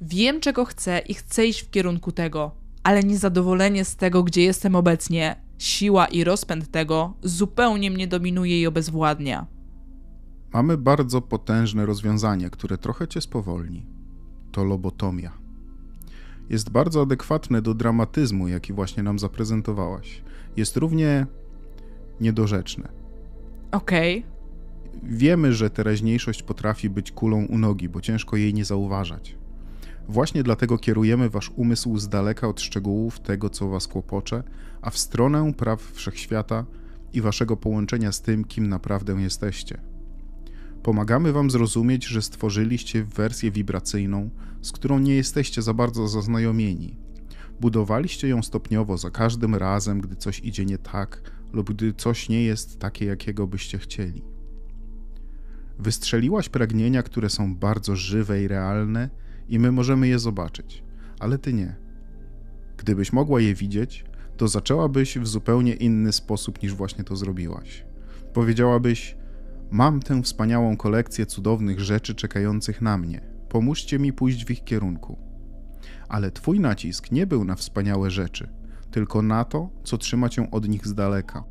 Wiem, czego chcę i chcę iść w kierunku tego, ale niezadowolenie z tego, gdzie jestem obecnie, siła i rozpęd tego zupełnie mnie dominuje i obezwładnia. Mamy bardzo potężne rozwiązanie, które trochę cię spowolni. To lobotomia. Jest bardzo adekwatne do dramatyzmu, jaki właśnie nam zaprezentowałaś. Jest równie niedorzeczne. Okej. Okay. Wiemy, że teraźniejszość potrafi być kulą u nogi, bo ciężko jej nie zauważać. Właśnie dlatego kierujemy wasz umysł z daleka od szczegółów tego, co was kłopocze, a w stronę praw wszechświata i waszego połączenia z tym, kim naprawdę jesteście. Pomagamy wam zrozumieć, że stworzyliście wersję wibracyjną, z którą nie jesteście za bardzo zaznajomieni. Budowaliście ją stopniowo za każdym razem, gdy coś idzie nie tak lub gdy coś nie jest takie, jakiego byście chcieli. Wystrzeliłaś pragnienia, które są bardzo żywe i realne, i my możemy je zobaczyć, ale ty nie. Gdybyś mogła je widzieć, to zaczęłabyś w zupełnie inny sposób niż właśnie to zrobiłaś. Powiedziałabyś: Mam tę wspaniałą kolekcję cudownych rzeczy czekających na mnie. Pomóżcie mi pójść w ich kierunku. Ale twój nacisk nie był na wspaniałe rzeczy, tylko na to, co trzyma cię od nich z daleka.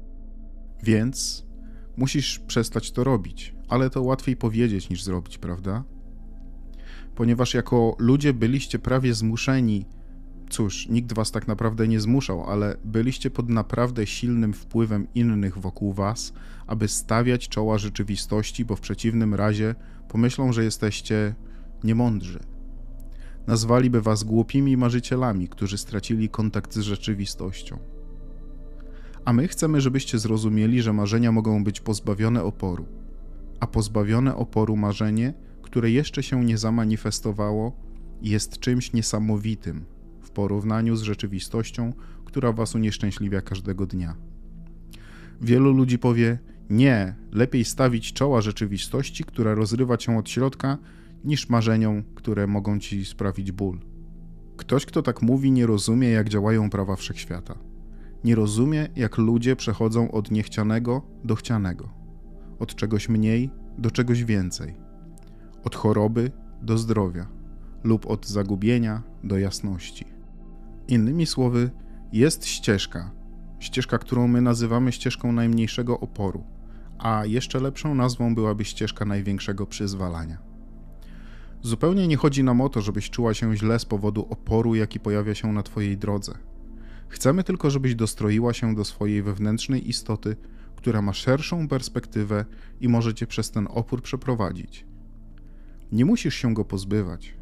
Więc musisz przestać to robić, ale to łatwiej powiedzieć niż zrobić, prawda? Ponieważ jako ludzie byliście prawie zmuszeni, cóż, nikt was tak naprawdę nie zmuszał, ale byliście pod naprawdę silnym wpływem innych wokół was, aby stawiać czoła rzeczywistości, bo w przeciwnym razie pomyślą, że jesteście niemądrzy. Nazwaliby was głupimi marzycielami, którzy stracili kontakt z rzeczywistością. A my chcemy, żebyście zrozumieli, że marzenia mogą być pozbawione oporu, a pozbawione oporu marzenie, które jeszcze się nie zamanifestowało, jest czymś niesamowitym w porównaniu z rzeczywistością, która was unieszczęśliwia każdego dnia. Wielu ludzi powie: Nie, lepiej stawić czoła rzeczywistości, która rozrywa cię od środka, niż marzeniom, które mogą ci sprawić ból. Ktoś, kto tak mówi, nie rozumie, jak działają prawa wszechświata. Nie rozumie, jak ludzie przechodzą od niechcianego do chcianego, od czegoś mniej do czegoś więcej, od choroby do zdrowia lub od zagubienia do jasności. Innymi słowy, jest ścieżka, ścieżka, którą my nazywamy ścieżką najmniejszego oporu, a jeszcze lepszą nazwą byłaby ścieżka największego przyzwalania. Zupełnie nie chodzi nam o to, żebyś czuła się źle z powodu oporu, jaki pojawia się na Twojej drodze. Chcemy tylko, żebyś dostroiła się do swojej wewnętrznej istoty, która ma szerszą perspektywę i może Cię przez ten opór przeprowadzić. Nie musisz się go pozbywać,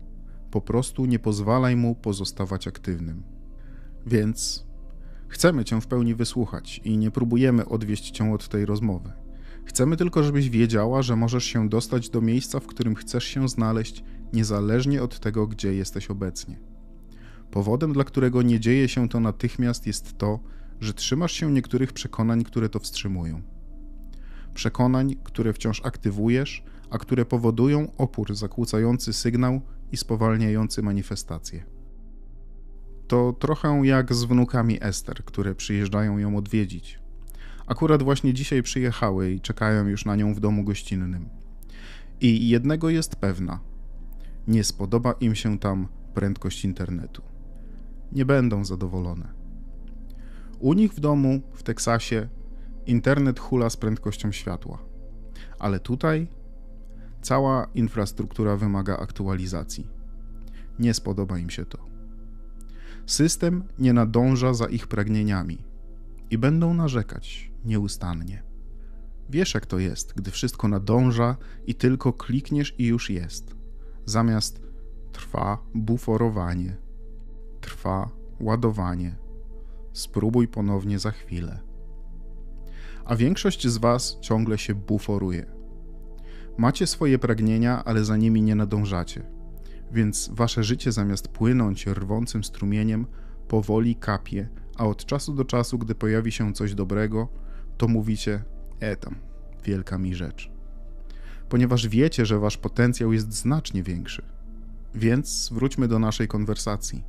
po prostu nie pozwalaj mu pozostawać aktywnym. Więc chcemy Cię w pełni wysłuchać i nie próbujemy odwieść Cię od tej rozmowy. Chcemy tylko, żebyś wiedziała, że możesz się dostać do miejsca, w którym chcesz się znaleźć, niezależnie od tego, gdzie jesteś obecnie. Powodem, dla którego nie dzieje się to natychmiast, jest to, że trzymasz się niektórych przekonań, które to wstrzymują. Przekonań, które wciąż aktywujesz, a które powodują opór zakłócający sygnał i spowalniający manifestację. To trochę jak z wnukami Ester, które przyjeżdżają ją odwiedzić. Akurat właśnie dzisiaj przyjechały i czekają już na nią w domu gościnnym. I jednego jest pewna: nie spodoba im się tam prędkość internetu. Nie będą zadowolone. U nich w domu, w Teksasie, internet hula z prędkością światła. Ale tutaj cała infrastruktura wymaga aktualizacji. Nie spodoba im się to. System nie nadąża za ich pragnieniami i będą narzekać nieustannie. Wiesz, jak to jest, gdy wszystko nadąża i tylko klikniesz i już jest. Zamiast trwa buforowanie, trwa ładowanie. Spróbuj ponownie za chwilę. A większość z Was ciągle się buforuje. Macie swoje pragnienia, ale za nimi nie nadążacie. Więc Wasze życie zamiast płynąć rwącym strumieniem, powoli kapie, a od czasu do czasu, gdy pojawi się coś dobrego, to mówicie: E tam, wielka mi rzecz. Ponieważ wiecie, że wasz potencjał jest znacznie większy. Więc wróćmy do naszej konwersacji.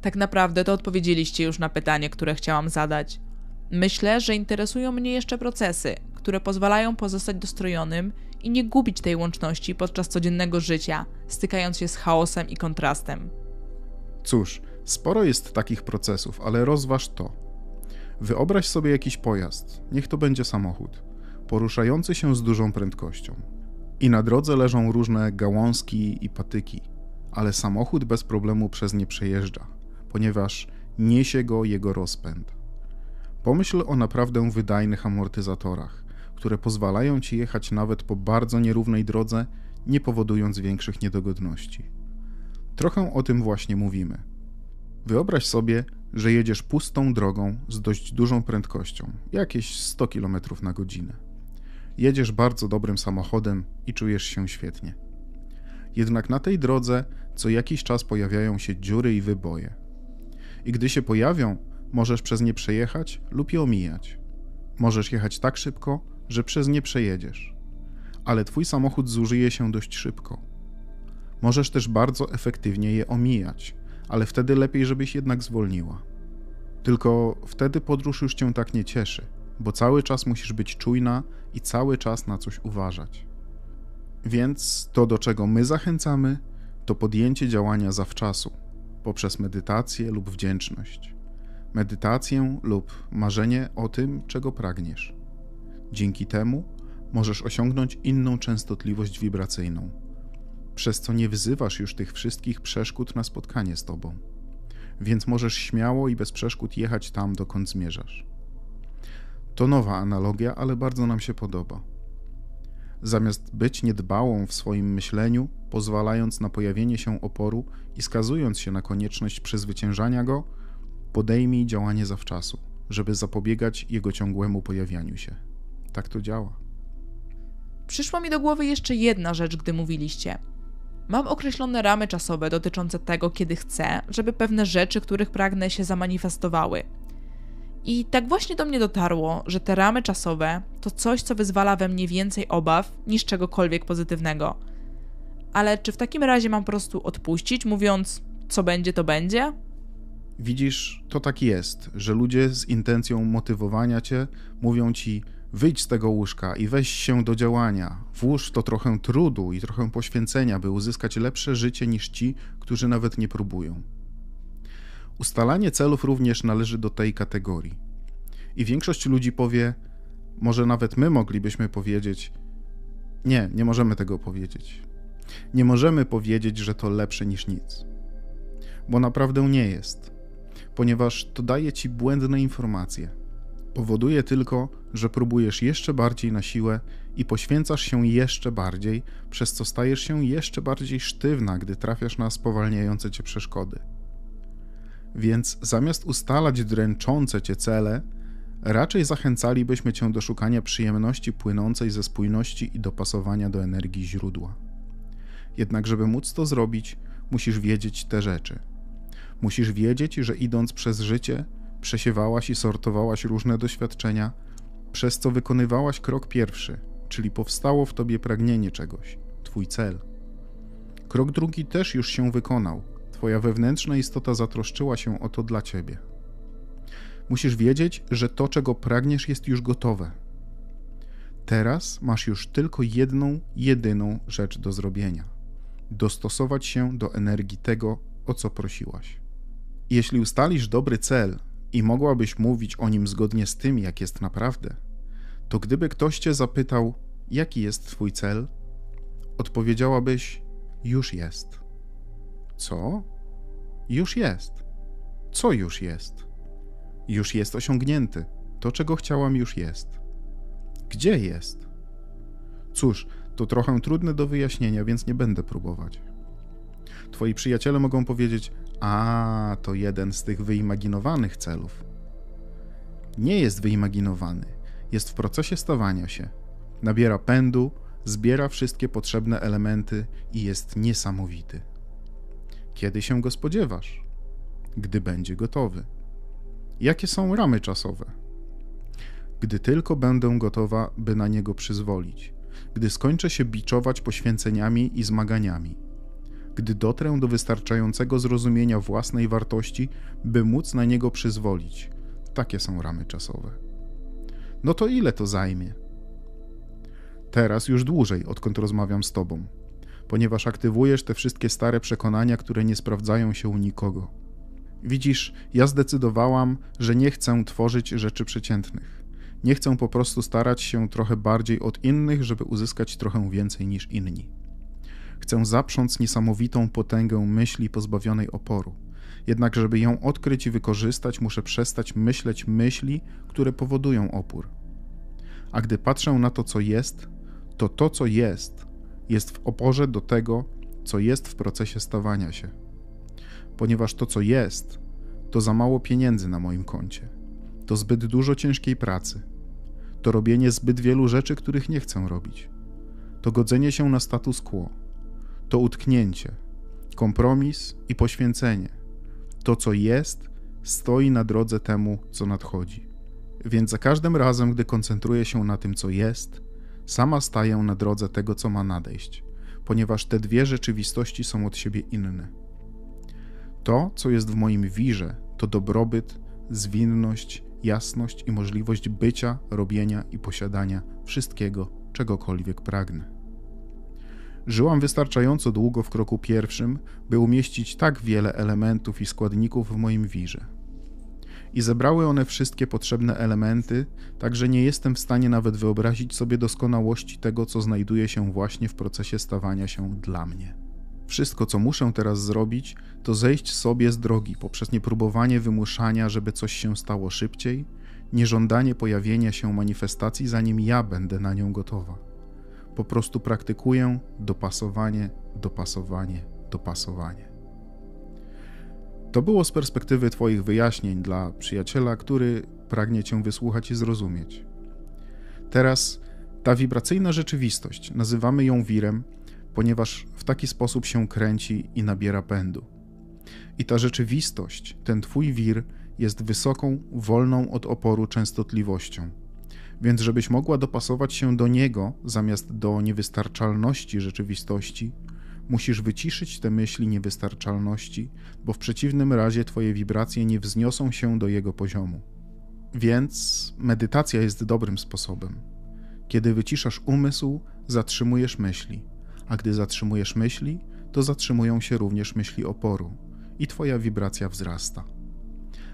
Tak naprawdę to odpowiedzieliście już na pytanie, które chciałam zadać. Myślę, że interesują mnie jeszcze procesy, które pozwalają pozostać dostrojonym i nie gubić tej łączności podczas codziennego życia, stykając się z chaosem i kontrastem. Cóż, sporo jest takich procesów, ale rozważ to. Wyobraź sobie jakiś pojazd, niech to będzie samochód, poruszający się z dużą prędkością. I na drodze leżą różne gałązki i patyki, ale samochód bez problemu przez nie przejeżdża, ponieważ niesie go jego rozpęd. Pomyśl o naprawdę wydajnych amortyzatorach, które pozwalają ci jechać nawet po bardzo nierównej drodze, nie powodując większych niedogodności. Trochę o tym właśnie mówimy. Wyobraź sobie, że jedziesz pustą drogą z dość dużą prędkością, jakieś 100 km na godzinę. Jedziesz bardzo dobrym samochodem i czujesz się świetnie. Jednak na tej drodze co jakiś czas pojawiają się dziury i wyboje. I gdy się pojawią, możesz przez nie przejechać lub je omijać. Możesz jechać tak szybko, że przez nie przejedziesz. Ale twój samochód zużyje się dość szybko. Możesz też bardzo efektywnie je omijać, ale wtedy lepiej, żebyś jednak zwolniła. Tylko wtedy podróż już cię tak nie cieszy, bo cały czas musisz być czujna i cały czas na coś uważać. Więc to, do czego my zachęcamy, to podjęcie działania zawczasu poprzez medytację lub wdzięczność, medytację lub marzenie o tym, czego pragniesz. Dzięki temu możesz osiągnąć inną częstotliwość wibracyjną, przez co nie wzywasz już tych wszystkich przeszkód na spotkanie z tobą, więc możesz śmiało i bez przeszkód jechać tam, dokąd zmierzasz. To nowa analogia, ale bardzo nam się podoba. Zamiast być niedbałą w swoim myśleniu, pozwalając na pojawienie się oporu i skazując się na konieczność przezwyciężania go, podejmij działanie zawczasu, żeby zapobiegać jego ciągłemu pojawianiu się. Tak to działa. Przyszła mi do głowy jeszcze jedna rzecz, gdy mówiliście. Mam określone ramy czasowe dotyczące tego, kiedy chcę, żeby pewne rzeczy, których pragnę, się zamanifestowały. I tak właśnie do mnie dotarło, że te ramy czasowe to coś, co wyzwala we mnie więcej obaw niż czegokolwiek pozytywnego. Ale czy w takim razie mam po prostu odpuścić, mówiąc, co będzie, to będzie? Widzisz, to tak jest, że ludzie z intencją motywowania cię mówią ci: wyjdź z tego łóżka i weź się do działania. Włóż to trochę trudu i trochę poświęcenia, by uzyskać lepsze życie niż ci, którzy nawet nie próbują. Ustalanie celów również należy do tej kategorii. I większość ludzi powie, może nawet my moglibyśmy powiedzieć: Nie, nie możemy tego powiedzieć. Nie możemy powiedzieć, że to lepsze niż nic. Bo naprawdę nie jest, ponieważ to daje ci błędne informacje. Powoduje tylko, że próbujesz jeszcze bardziej na siłę i poświęcasz się jeszcze bardziej, przez co stajesz się jeszcze bardziej sztywna, gdy trafiasz na spowalniające cię przeszkody. Więc zamiast ustalać dręczące cię cele, raczej zachęcalibyśmy cię do szukania przyjemności płynącej ze spójności i dopasowania do energii źródła. Jednak, żeby móc to zrobić, musisz wiedzieć te rzeczy. Musisz wiedzieć, że idąc przez życie, przesiewałaś i sortowałaś różne doświadczenia, przez co wykonywałaś krok pierwszy, czyli powstało w tobie pragnienie czegoś, twój cel. Krok drugi też już się wykonał Twoja wewnętrzna istota zatroszczyła się o to dla Ciebie. Musisz wiedzieć, że to, czego pragniesz, jest już gotowe. Teraz masz już tylko jedną, jedyną rzecz do zrobienia: dostosować się do energii tego, o co prosiłaś. Jeśli ustalisz dobry cel i mogłabyś mówić o nim zgodnie z tym, jak jest naprawdę, to gdyby ktoś cię zapytał, jaki jest twój cel, odpowiedziałabyś: Już jest. Co? Już jest. Co już jest? Już jest osiągnięty. To, czego chciałam, już jest. Gdzie jest? Cóż, to trochę trudne do wyjaśnienia, więc nie będę próbować. Twoi przyjaciele mogą powiedzieć: A, to jeden z tych wyimaginowanych celów. Nie jest wyimaginowany, jest w procesie stawania się. Nabiera pędu, zbiera wszystkie potrzebne elementy i jest niesamowity. Kiedy się go spodziewasz? Gdy będzie gotowy. Jakie są ramy czasowe? Gdy tylko będę gotowa, by na niego przyzwolić, gdy skończę się biczować poświęceniami i zmaganiami, gdy dotrę do wystarczającego zrozumienia własnej wartości, by móc na niego przyzwolić. Takie są ramy czasowe. No to ile to zajmie? Teraz już dłużej, odkąd rozmawiam z tobą, ponieważ aktywujesz te wszystkie stare przekonania, które nie sprawdzają się u nikogo. Widzisz, ja zdecydowałam, że nie chcę tworzyć rzeczy przeciętnych. Nie chcę po prostu starać się trochę bardziej od innych, żeby uzyskać trochę więcej niż inni. Chcę zaprząc niesamowitą potęgę myśli pozbawionej oporu. Jednak, żeby ją odkryć i wykorzystać, muszę przestać myśleć myśli, które powodują opór. A gdy patrzę na to, co jest, to to, co jest, jest w oporze do tego, co jest w procesie stawania się. Ponieważ to, co jest, to za mało pieniędzy na moim koncie, to zbyt dużo ciężkiej pracy, to robienie zbyt wielu rzeczy, których nie chcę robić, to godzenie się na status quo, to utknięcie, kompromis i poświęcenie. To, co jest, stoi na drodze temu, co nadchodzi. Więc za każdym razem, gdy koncentruję się na tym, co jest, sama staję na drodze tego, co ma nadejść, ponieważ te dwie rzeczywistości są od siebie inne. To, co jest w moim wirze, to dobrobyt, zwinność, jasność i możliwość bycia, robienia i posiadania wszystkiego, czegokolwiek pragnę. Żyłam wystarczająco długo w kroku pierwszym, by umieścić tak wiele elementów i składników w moim wirze. I zebrały one wszystkie potrzebne elementy, tak że nie jestem w stanie nawet wyobrazić sobie doskonałości tego, co znajduje się właśnie w procesie stawania się dla mnie. Wszystko, co muszę teraz zrobić, to zejść sobie z drogi poprzez niepróbowanie wymuszania, żeby coś się stało szybciej, nieżądanie pojawienia się manifestacji, zanim ja będę na nią gotowa. Po prostu praktykuję dopasowanie, dopasowanie, dopasowanie. To było z perspektywy Twoich wyjaśnień dla przyjaciela, który pragnie Cię wysłuchać i zrozumieć. Teraz ta wibracyjna rzeczywistość, nazywamy ją wirem, ponieważ w taki sposób się kręci i nabiera pędu. I ta rzeczywistość, ten Twój wir, jest wysoką, wolną od oporu częstotliwością więc żebyś mogła dopasować się do niego zamiast do niewystarczalności rzeczywistości, musisz wyciszyć te myśli niewystarczalności, bo w przeciwnym razie twoje wibracje nie wzniosą się do jego poziomu. Więc medytacja jest dobrym sposobem. Kiedy wyciszasz umysł, zatrzymujesz myśli, a gdy zatrzymujesz myśli, to zatrzymują się również myśli oporu i twoja wibracja wzrasta.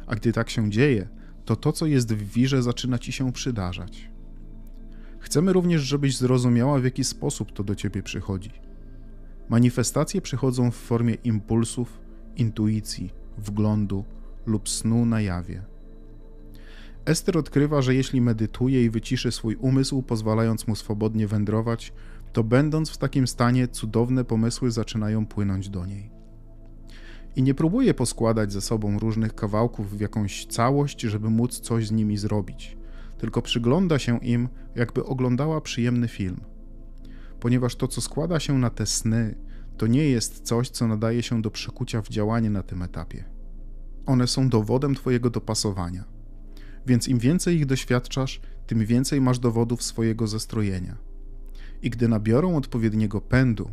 A gdy tak się dzieje, to to, co jest w wirze, zaczyna ci się przydarzać. Chcemy również, żebyś zrozumiała, w jaki sposób to do ciebie przychodzi. Manifestacje przychodzą w formie impulsów, intuicji, wglądu lub snu na jawie. Ester odkrywa, że jeśli medytuje i wyciszy swój umysł, pozwalając mu swobodnie wędrować, to będąc w takim stanie, cudowne pomysły zaczynają płynąć do niej i nie próbuje poskładać ze sobą różnych kawałków w jakąś całość, żeby móc coś z nimi zrobić, tylko przygląda się im, jakby oglądała przyjemny film. Ponieważ to, co składa się na te sny, to nie jest coś, co nadaje się do przekucia w działanie na tym etapie. One są dowodem Twojego dopasowania. Więc im więcej ich doświadczasz, tym więcej masz dowodów swojego zestrojenia. I gdy nabiorą odpowiedniego pędu,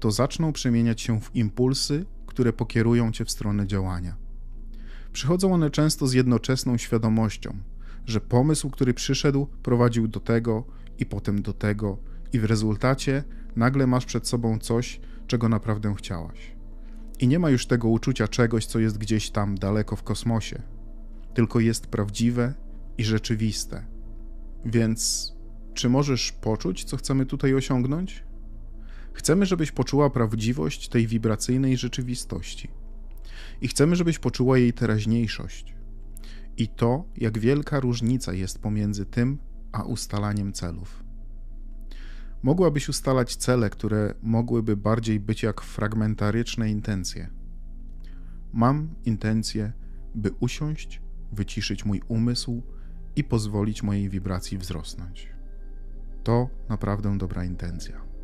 to zaczną przemieniać się w impulsy które pokierują cię w stronę działania. Przychodzą one często z jednoczesną świadomością, że pomysł, który przyszedł, prowadził do tego i potem do tego, i w rezultacie nagle masz przed sobą coś, czego naprawdę chciałaś. I nie ma już tego uczucia czegoś, co jest gdzieś tam daleko w kosmosie, tylko jest prawdziwe i rzeczywiste. Więc czy możesz poczuć, co chcemy tutaj osiągnąć? Chcemy, żebyś poczuła prawdziwość tej wibracyjnej rzeczywistości. I chcemy, żebyś poczuła jej teraźniejszość. I to, jak wielka różnica jest pomiędzy tym, a ustalaniem celów. Mogłabyś ustalać cele, które mogłyby bardziej być jak fragmentaryczne intencje. Mam intencję, by usiąść, wyciszyć mój umysł i pozwolić mojej wibracji wzrosnąć. To naprawdę dobra intencja.